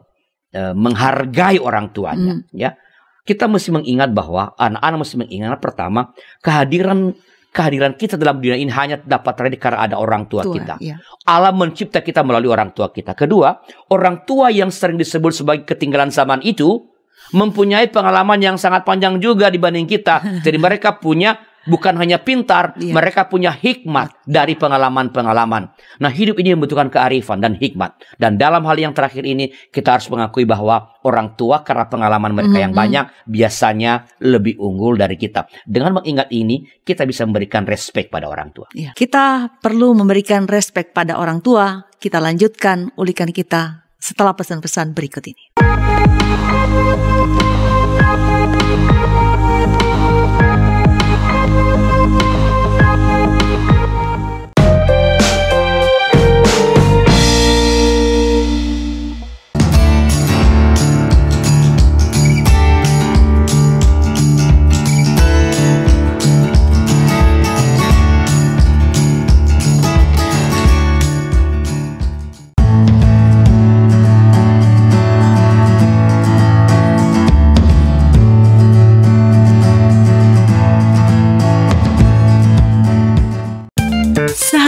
S2: uh, menghargai orang tuanya
S1: Hmm.
S2: ya kita mesti mengingat bahwa anak-anak mesti mengingat pertama kehadiran kehadiran kita dalam dunia ini hanya dapat terjadi karena ada orang tua,
S1: Tua,
S2: kita.
S1: iya.
S2: Allah mencipta kita melalui orang tua kita. Kedua, orang tua yang sering disebut sebagai ketinggalan zaman itu mempunyai pengalaman yang sangat panjang juga dibanding kita. Jadi mereka punya bukan hanya pintar,
S1: Iya.
S2: mereka punya hikmat dari pengalaman-pengalaman. Nah, hidup ini membutuhkan kearifan dan hikmat. Dan dalam hal yang terakhir ini, kita harus mengakui bahwa orang tua karena pengalaman mereka yang
S1: Mhm.
S2: banyak biasanya lebih unggul dari kita. Dengan mengingat ini, kita bisa memberikan respek pada orang tua.
S1: Iya. Kita perlu memberikan respek pada orang tua. Kita lanjutkan ulikan kita setelah pesan-pesan berikut ini.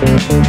S3: Thank you.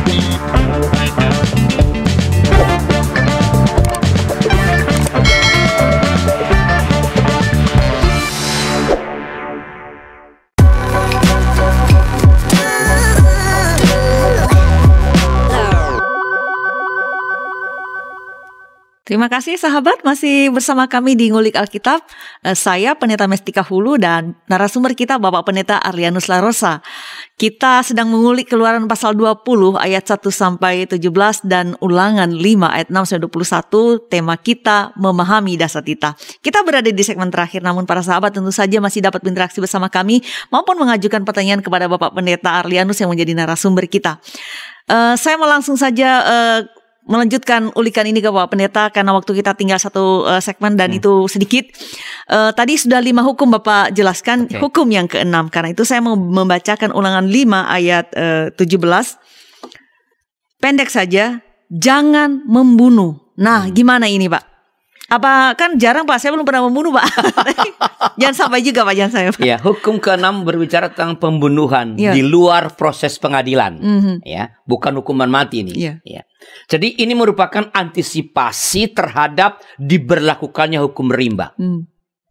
S1: Terima kasih sahabat masih bersama kami di Ngulik Alkitab. Eh, Saya Pendeta Mestika Hulu dan narasumber kita Bapak Pendeta Arlianus Larosa. Kita sedang mengulik keluaran pasal 20 ayat 1 sampai 17 dan ulangan 5 ayat 6 sampai 21. Tema kita memahami dasar kita. Kita berada di segmen terakhir namun para sahabat tentu saja masih dapat berinteraksi bersama kami maupun mengajukan pertanyaan kepada Bapak Pendeta Arlianus yang menjadi narasumber kita. Eh, saya mau langsung saja eh, melanjutkan ulikan ini ke Bapak Pendeta karena waktu kita tinggal satu eh, segmen dan itu sedikit. Eh, tadi sudah lima hukum Bapak jelaskan
S2: Oke.
S1: hukum yang keenam. Karena itu saya mau membacakan ulangan 5 ayat eh, 17. Pendek saja, jangan membunuh. Nah, gimana ini Pak? Apa kan jarang Pak, saya belum pernah membunuh Pak. jangan sampai juga Pak, jangan sampai Pak.
S2: Ya, hukum keenam berbicara tentang pembunuhan
S1: Iya.
S2: di luar proses pengadilan.
S1: Mhm.
S2: Ya, bukan hukuman mati ini.
S1: Iya.
S2: Ya. Jadi ini merupakan antisipasi terhadap diberlakukannya hukum rimba.
S1: Hmm.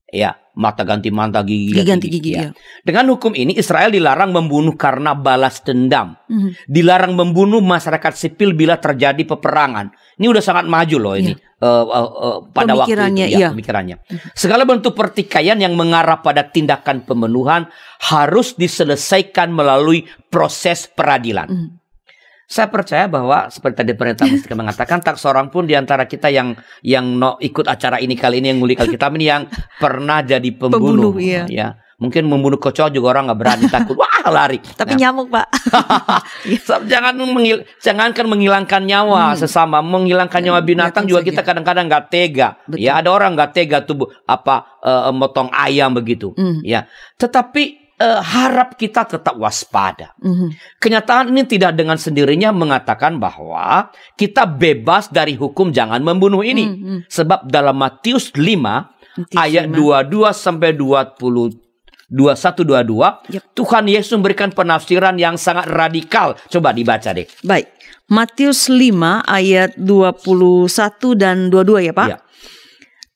S2: Ya, mata ganti mata gigi
S1: Gigi ganti gigi,
S2: ya.
S1: ya.
S2: Dengan hukum ini Israel dilarang membunuh karena balas dendam.
S1: Mhm.
S2: Dilarang membunuh masyarakat sipil bila terjadi peperangan. Ini udah sangat maju loh ini. Eh, eh, eh, pada waktu itu ya,
S1: iya.
S2: pemikirannya. Segala bentuk pertikaian yang mengarah pada tindakan pembunuhan harus diselesaikan melalui proses peradilan.
S1: Mhm.
S2: Saya percaya bahwa seperti tadi pendeta Mustika mengatakan tak seorang pun di antara kita yang yang no, ikut acara ini kali ini yang ngulik Alkitab ini yang pernah jadi pembunuh.
S1: Pembunuh, iya.
S2: Ya. Mungkin membunuh kecoa juga orang nggak berani takut. Wah, lari.
S1: Tapi
S2: Nah,
S1: nyamuk Pak.
S2: So, jangan menghil jangankan menghilangkan nyawa sesama, menghilangkan nyawa binatang juga
S1: saja.
S2: kita kadang-kadang nggak tega.
S1: Betul.
S2: Ya, ada orang nggak tega tuh bu- apa eh, motong ayam begitu.
S1: Hmm.
S2: Ya, tetapi eh, harap kita tetap waspada.
S1: Mhm.
S2: Kenyataan ini tidak dengan sendirinya mengatakan bahwa kita bebas dari hukum jangan membunuh ini.
S1: Hmm, hmm.
S2: Sebab dalam Matius 5
S1: Matius
S2: ayat
S1: 5.
S2: 22 sampai 20 21 22
S1: Yep.
S2: Tuhan Yesus memberikan penafsiran yang sangat radikal. Coba dibaca deh.
S1: Baik. Matius 5 ayat 21 dan 22 ya Pak.
S2: Ya.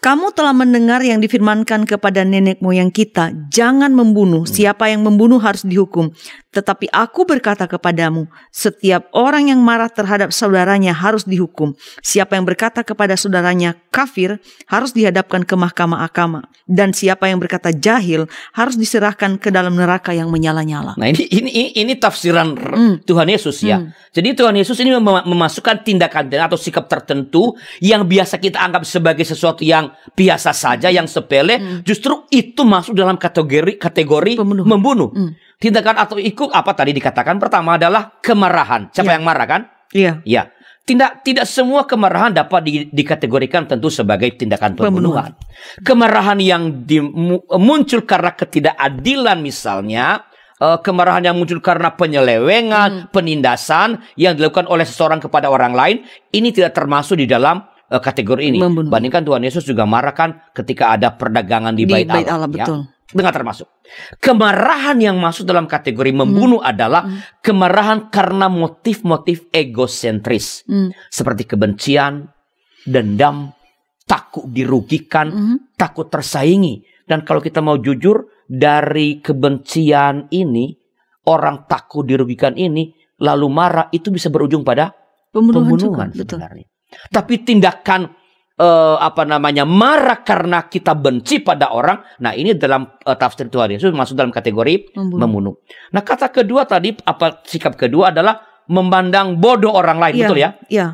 S1: Kamu telah mendengar yang difirmankan kepada nenek moyang kita, jangan membunuh. Siapa yang membunuh harus dihukum. Tetapi aku berkata kepadamu, setiap orang yang marah terhadap saudaranya harus dihukum. Siapa yang berkata kepada saudaranya kafir harus dihadapkan ke mahkamah agama. Dan siapa yang berkata jahil harus diserahkan ke dalam neraka yang menyala-nyala.
S2: Nah ini ini ini, tafsiran
S1: Hmm.
S2: Tuhan Yesus ya. Jadi Tuhan Yesus ini mem- memasukkan tindakan atau sikap tertentu yang biasa kita anggap sebagai sesuatu yang biasa saja, yang sepele, justru itu masuk dalam kategori kategori
S1: Pembunuhan.
S2: membunuh.
S1: Hmm.
S2: Tindakan atau ikut apa tadi dikatakan pertama adalah kemarahan. Siapa
S1: Ya.
S2: yang marah kan?
S1: Iya.
S2: Ya. Tidak tidak semua kemarahan dapat di- dikategorikan tentu sebagai tindakan pembunuhan. Kemarahan yang di- mu- muncul karena ketidakadilan misalnya, eh, kemarahan yang muncul karena penyelewengan, penindasan yang dilakukan oleh seseorang kepada orang lain, ini tidak termasuk di dalam eh, kategori ini.
S1: Membunuh.
S2: Bandingkan Tuhan Yesus juga marah kan ketika ada perdagangan di,
S1: Di
S2: bait, Allah.
S1: Allah,
S2: ya.
S1: betul.
S2: Dengan termasuk. Kemarahan yang masuk dalam kategori membunuh adalah kemarahan karena motif-motif egosentris
S1: Hmm.
S2: seperti kebencian, dendam, takut dirugikan,
S1: Mhm.
S2: takut tersaingi. Dan kalau kita mau jujur, dari kebencian ini, orang takut dirugikan ini, lalu marah, itu bisa berujung pada
S1: Pembunuhan,
S2: pembunuhan
S1: juga. Betul.
S2: sebenarnya. Tapi tindakan eh, apa namanya marah karena kita benci pada orang, nah ini dalam eh, tafsir Tuhan Yesus masuk dalam kategori
S1: Membunuh.
S2: membunuh. Nah kata kedua tadi apa sikap kedua adalah memandang bodoh orang lain,
S1: Iya,
S2: betul ya?
S1: Iya.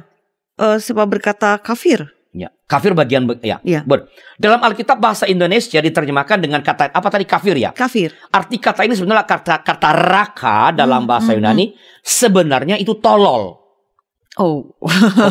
S1: Eh, siapa berkata kafir?
S2: Ya, kafir bagian ya.
S1: Iya.
S2: ber- Dalam Alkitab bahasa Indonesia diterjemahkan dengan kata apa tadi kafir ya?
S1: Kafir.
S2: Arti kata ini sebenarnya kata kata raka dalam
S1: Hmm,
S2: bahasa
S1: hmm,
S2: Yunani sebenarnya itu tolol.
S1: Oh.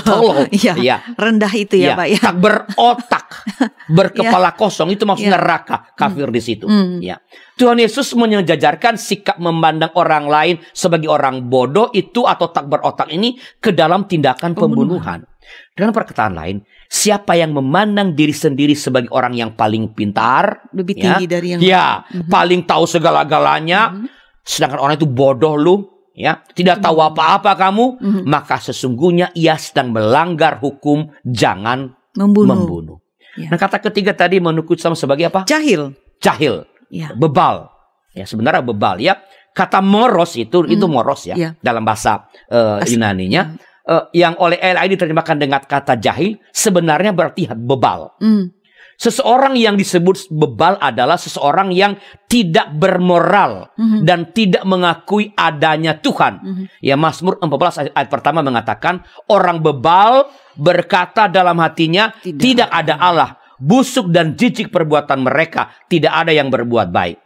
S2: Tolol.
S1: Iya.
S2: Iya.
S1: Rendah itu ya,
S2: Iya,
S1: Pak ya.
S2: Tak berotak, berkepala kosong itu maksudnya
S1: Iya.
S2: raka, kafir di situ.
S1: Hmm.
S2: Ya. Tuhan Yesus menyejajarkan sikap memandang orang lain sebagai orang bodoh itu atau tak berotak ini ke dalam tindakan pembunuhan. Dengan perkataan lain, siapa yang memandang diri sendiri sebagai orang yang paling pintar,
S1: Lebih
S2: ya,
S1: tinggi dari yang
S2: ya,
S1: Mhm.
S2: paling tahu segala-galanya,
S1: Mhm.
S2: sedangkan orang itu bodoh lu, ya, tidak tahu apa-apa kamu,
S1: Mhm.
S2: maka sesungguhnya ia sedang melanggar hukum jangan
S1: membunuh.
S2: membunuh.
S1: Ya.
S2: Nah, kata ketiga tadi menukut sama sebagai apa?
S1: Jahil.
S2: Jahil,
S1: Ya.
S2: bebal. Ya, sebenarnya bebal ya. Kata moros itu itu moros ya
S1: Ya.
S2: dalam bahasa
S1: As-
S2: Yunaninya. Eh, yang oleh LI diterjemahkan dengan kata jahil sebenarnya berarti bebal.
S1: Hmm.
S2: Seseorang yang disebut bebal adalah seseorang yang tidak bermoral
S1: Mhm.
S2: dan tidak mengakui adanya Tuhan.
S1: Mhm.
S2: Ya Mazmur 14 ayat, ayat pertama mengatakan orang bebal berkata dalam hatinya
S1: Tidak
S2: tidak, ada Allah. Busuk dan jijik perbuatan mereka, tidak ada yang berbuat baik.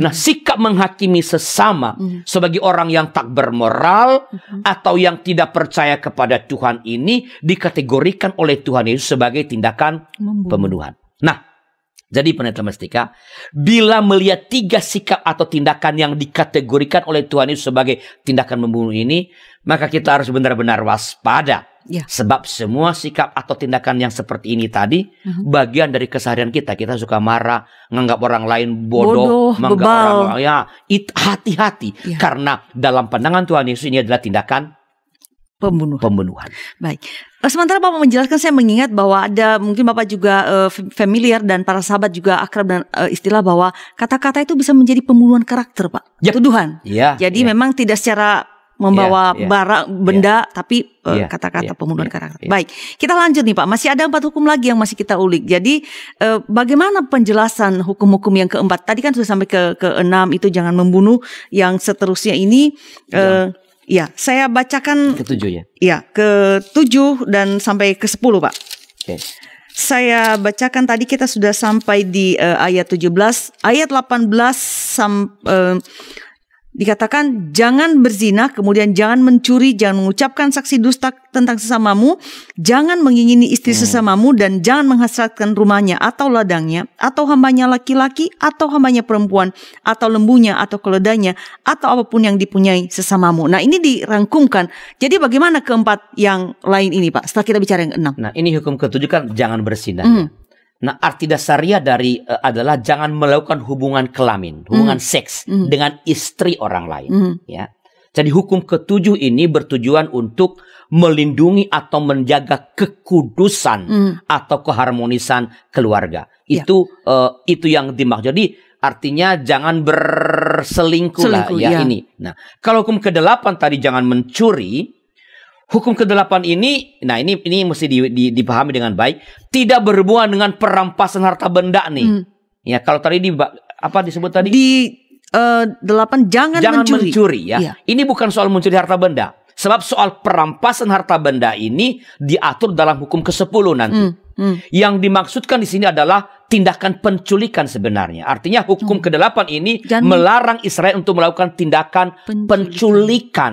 S2: Nah, sikap menghakimi sesama
S1: Mhm.
S2: sebagai orang yang tak bermoral
S1: Mhm.
S2: atau yang tidak percaya kepada Tuhan ini dikategorikan oleh Tuhan Yesus sebagai tindakan
S1: Membunuh.
S2: pembunuhan. Nah, jadi peneliti mestika, bila melihat tiga sikap atau tindakan yang dikategorikan oleh Tuhan Yesus sebagai tindakan membunuh ini, maka kita harus benar-benar waspada.
S1: Ya.
S2: Sebab semua sikap atau tindakan yang seperti ini tadi
S1: Mhm.
S2: bagian dari keseharian kita. Kita suka marah, menganggap orang lain
S1: Bodoh,
S2: bodoh, menganggap
S1: bebal.
S2: orang ya it- hati-hati
S1: Ya.
S2: karena dalam pandangan Tuhan Yesus ini adalah tindakan
S1: Pembunuh.
S2: pembunuhan.
S1: Baik. Eh, Sementara Bapak menjelaskan, saya mengingat bahwa ada mungkin Bapak juga f- familiar dan para sahabat juga akrab dan eh, istilah bahwa kata-kata itu bisa menjadi pembunuhan karakter, Pak.
S2: Yap.
S1: Tuduhan.
S2: Ya.
S1: Jadi
S2: ya.
S1: memang tidak secara membawa
S2: Iya, iya.
S1: barang benda tapi eh,
S2: Iya,
S1: kata-kata
S2: iya,
S1: pembunuhan
S2: iya,
S1: karakter.
S2: iya.
S1: Baik, kita lanjut nih Pak. Masih ada empat hukum lagi yang masih kita ulik. Jadi eh, bagaimana penjelasan hukum-hukum yang keempat? Tadi kan sudah sampai ke ke enam itu jangan membunuh. Yang seterusnya ini, eh, ya saya bacakan
S2: ketujuh ya.
S1: ya ke tujuh dan sampai ke sepuluh Pak.
S2: Oke.
S1: Saya bacakan tadi kita sudah sampai di eh, ayat 17, ayat 18 sam, eh, dikatakan jangan berzina, kemudian jangan mencuri, jangan mengucapkan saksi dusta tentang sesamamu, jangan mengingini istri sesamamu dan jangan menghasratkan rumahnya atau ladangnya atau hambanya laki-laki atau hambanya perempuan atau lembunya atau keledainya atau apa pun yang dipunyai sesamamu. Nah, ini dirangkumkan. Jadi bagaimana keempat yang lain ini, Pak? Setelah kita bicara yang keenam.
S2: Nah, ini hukum ketujuh kan jangan bersinah.
S1: Mhm.
S2: Nah, arti dasarnya dari eh, adalah jangan melakukan hubungan kelamin, hubungan seks
S1: Mhm.
S2: dengan istri orang lain,
S1: Mhm.
S2: ya. Jadi hukum ketujuh ini bertujuan untuk melindungi atau menjaga kekudusan
S1: Hmm.
S2: atau keharmonisan keluarga.
S1: Ya.
S2: Itu eh, itu yang dimaksud. Jadi artinya jangan berselingkuh lah
S1: Selingkuh,
S2: ya
S1: ya.
S2: ini. Nah, kalau hukum kedelapan tadi jangan mencuri, hukum kedelapan ini, nah ini ini mesti di- di- dipahami dengan baik, tidak berhubungan dengan perampasan harta benda nih.
S1: Hmm.
S2: Ya, kalau tadi di apa disebut tadi?
S1: Di eh, delapan jangan,
S2: jangan
S1: mencuri.
S2: mencuri, ya.
S1: Iya.
S2: Ini bukan soal mencuri harta benda. Sebab soal perampasan harta benda ini diatur dalam hukum ke-10 nanti.
S1: Hmm, hmm.
S2: Yang dimaksudkan di sini adalah tindakan penculikan sebenarnya. Artinya hukum ke-8 ini
S1: Hmm. Jangan-
S2: melarang Israel untuk melakukan tindakan
S1: Penculikan.
S2: penculikan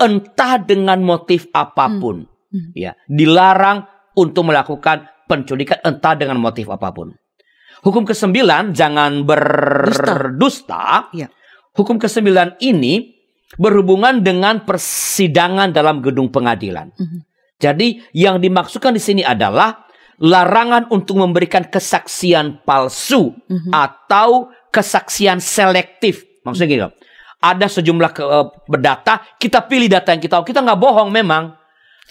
S2: entah dengan motif apa pun.
S1: Hmm.
S2: Ya, dilarang untuk melakukan penculikan entah dengan motif apa pun. Hukum ke-9 jangan berdusta.
S1: Iya.
S2: Hukum ke-9 ini berhubungan dengan persidangan dalam gedung pengadilan.
S1: Mhm.
S2: Jadi yang dimaksudkan di sini adalah larangan untuk memberikan kesaksian palsu
S1: Mhm.
S2: atau kesaksian selektif. Maksudnya gini loh. Ada sejumlah ke, eh, data, kita pilih data yang kita kita nggak bohong memang.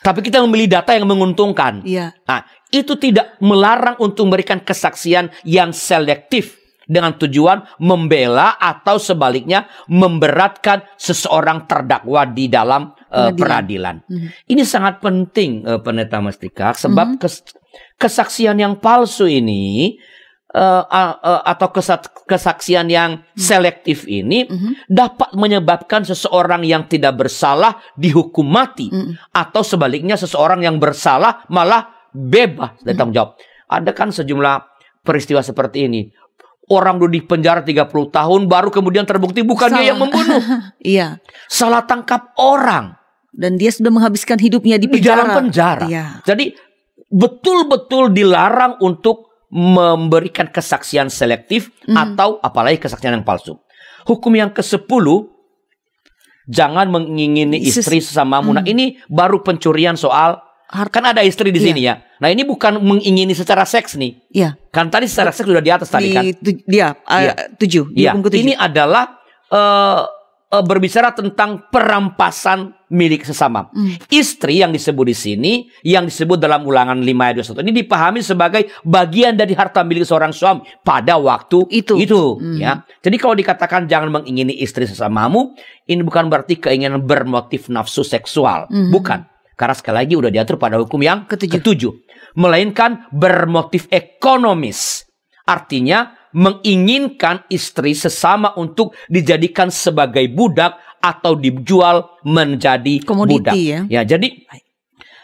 S2: Tapi kita memilih data yang menguntungkan.
S1: Iya.
S2: Nah, itu tidak melarang untuk memberikan kesaksian yang selektif dengan tujuan membela atau sebaliknya memberatkan seseorang terdakwa di dalam
S1: Pengadilan.
S2: peradilan.
S1: Mhm.
S2: Ini sangat penting eh, pendeta Mestika sebab kes- kesaksian yang palsu ini eh, eh, atau kesa- kesaksian yang selektif ini
S1: Mhm.
S2: dapat menyebabkan seseorang yang tidak bersalah dihukum mati
S1: Mhm.
S2: atau sebaliknya seseorang yang bersalah malah bebas dari tanggung jawab. Ada kan sejumlah peristiwa seperti ini. Orang duduk di penjara 30 tahun baru kemudian terbukti bukan dia
S1: Salah.
S2: yang membunuh.
S1: Iya.
S2: Salah tangkap orang
S1: Dan dia sudah menghabiskan hidupnya di
S2: di
S1: penjara.
S2: dalam penjara.
S1: Iya.
S2: Jadi betul-betul dilarang untuk memberikan kesaksian selektif
S1: Mhm.
S2: atau apalagi kesaksian yang palsu. Hukum yang ke-10 jangan mengingini istri sesamamu. Nah,
S1: Hmm.
S2: ini baru pencurian soal
S1: Harta.
S2: kan ada istri di
S1: Iya.
S2: sini ya. Nah, ini bukan mengingini secara seks nih.
S1: Iya.
S2: Kan tadi secara seks sudah di atas tadi kan.
S1: Di tu- dia eh,
S2: Iya.
S1: tujuh.
S2: Iya, ini adalah eh, eh, berbicara tentang perampasan milik sesama.
S1: Hmm.
S2: Istri yang disebut di sini, yang disebut dalam ulangan 5 ayat 21 ini dipahami sebagai bagian dari harta milik seorang suami pada waktu
S1: Itu. Hmm.
S2: ya. Jadi kalau dikatakan jangan mengingini istri sesamamu, ini bukan berarti keinginan bermotif nafsu seksual,
S1: Hmm.
S2: bukan. Karena sekali lagi udah diatur pada hukum yang
S1: Ketujuh.
S2: ketujuh. Melainkan bermotif ekonomis. Artinya menginginkan istri sesama untuk dijadikan sebagai budak atau dijual menjadi
S1: Komoditi
S2: budak.
S1: ya.
S2: Ya, jadi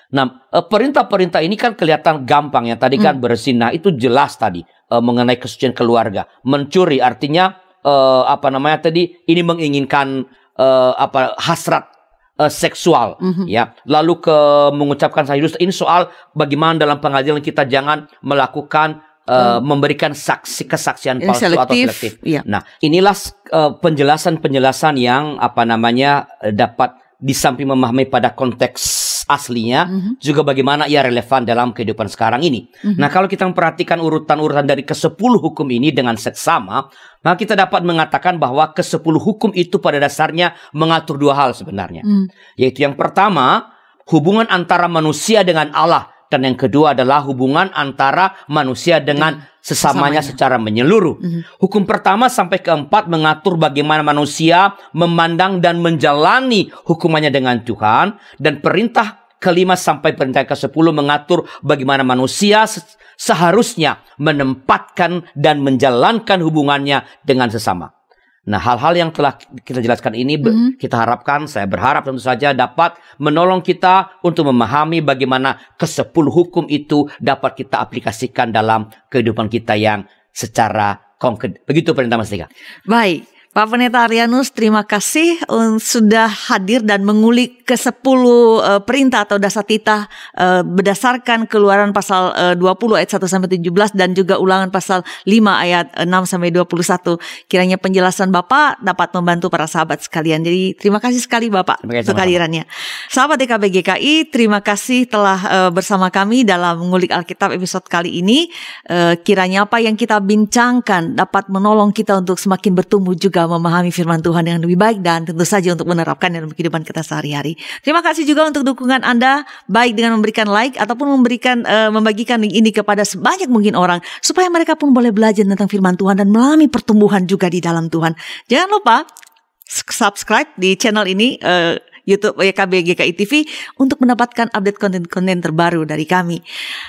S2: Nah, eh, perintah-perintah ini kan kelihatan gampang ya. Tadi kan berzina itu jelas tadi eh, mengenai kesucian keluarga. Mencuri artinya eh, apa namanya tadi ini menginginkan eh, apa hasrat eh, seksual
S1: Mhm.
S2: ya. Lalu ke mengucapkan saya ini soal bagaimana dalam pengadilan kita jangan melakukan eh, memberikan saksi kesaksian palsu atau
S1: selektif, iya.
S2: Nah, inilah eh, penjelasan-penjelasan yang apa namanya eh, dapat di samping memahami pada konteks aslinya
S1: Mhm.
S2: juga bagaimana ia relevan dalam kehidupan sekarang ini.
S1: Mhm.
S2: Nah, kalau kita memperhatikan urutan-urutan dari ke-10 hukum ini dengan seksama, maka kita dapat mengatakan bahwa ke-10 hukum itu pada dasarnya mengatur dua hal sebenarnya.
S1: Hmm.
S2: Yaitu yang pertama, hubungan antara manusia dengan Allah dan yang kedua adalah hubungan antara manusia dengan sesamanya
S1: sesamanya.
S2: secara menyeluruh.
S1: Mhm.
S2: Hukum pertama sampai keempat mengatur bagaimana manusia memandang dan menjalani hukumannya dengan Tuhan dan perintah kelima sampai perintah ke-10 mengatur bagaimana manusia se- seharusnya menempatkan dan menjalankan hubungannya dengan sesama. Nah, hal-hal yang telah kita jelaskan ini
S1: Mhm.
S2: kita harapkan, saya berharap tentu saja dapat menolong kita untuk memahami bagaimana ke-10 hukum itu dapat kita aplikasikan dalam kehidupan kita yang secara konkret. Begitu perintah Mas Tika.
S1: Baik, Pak Pendeta Arianus, terima kasih um, sudah hadir dan mengulik ke 10 uh, perintah atau dasar titah uh, berdasarkan keluaran pasal uh, 20 ayat 1 sampai 17 dan juga ulangan pasal 5 ayat uh, 6 sampai 21. Kiranya penjelasan Bapak dapat membantu para sahabat sekalian. Jadi terima kasih sekali Bapak
S2: kasih
S1: untuk kehadirannya. Sahabat DKB GKI, terima kasih telah uh, bersama kami dalam mengulik Alkitab episode kali ini. Uh, kiranya apa yang kita bincangkan dapat menolong kita untuk semakin bertumbuh juga juga memahami firman Tuhan yang lebih baik dan tentu saja untuk menerapkan dalam kehidupan kita sehari-hari. Terima kasih juga untuk dukungan Anda baik dengan memberikan like ataupun memberikan uh, membagikan link ini kepada sebanyak mungkin orang supaya mereka pun boleh belajar tentang firman Tuhan dan mengalami pertumbuhan juga di dalam Tuhan. Jangan lupa subscribe di channel ini uh, YouTube YKB GKI TV untuk mendapatkan update konten-konten terbaru dari kami.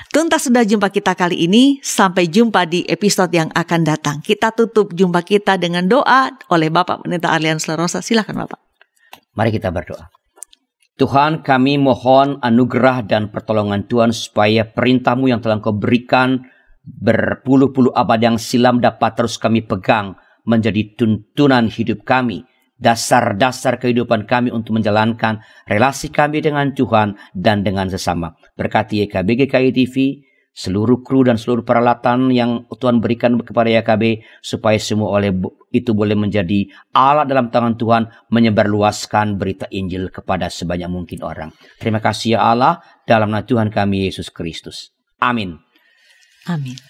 S1: Tuntas sudah jumpa kita kali ini. Sampai jumpa di episode yang akan datang. Kita tutup jumpa kita dengan doa oleh Bapak Pendeta Arlian Slerosa. Silakan Bapak.
S2: Mari kita berdoa. Tuhan kami mohon anugerah dan pertolongan Tuhan supaya perintahmu yang telah kau berikan berpuluh-puluh abad yang silam dapat terus kami pegang menjadi tuntunan hidup kami dasar-dasar kehidupan kami untuk menjalankan relasi kami dengan Tuhan dan dengan sesama. Berkati YKB GKI TV, seluruh kru dan seluruh peralatan yang Tuhan berikan kepada YKB supaya semua oleh itu boleh menjadi alat dalam tangan Tuhan menyebarluaskan berita Injil kepada sebanyak mungkin orang. Terima kasih ya Allah dalam nama Tuhan kami Yesus Kristus. Amin.
S1: Amin.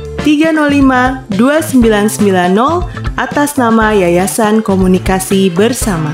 S3: 305 2990 atas nama Yayasan Komunikasi Bersama.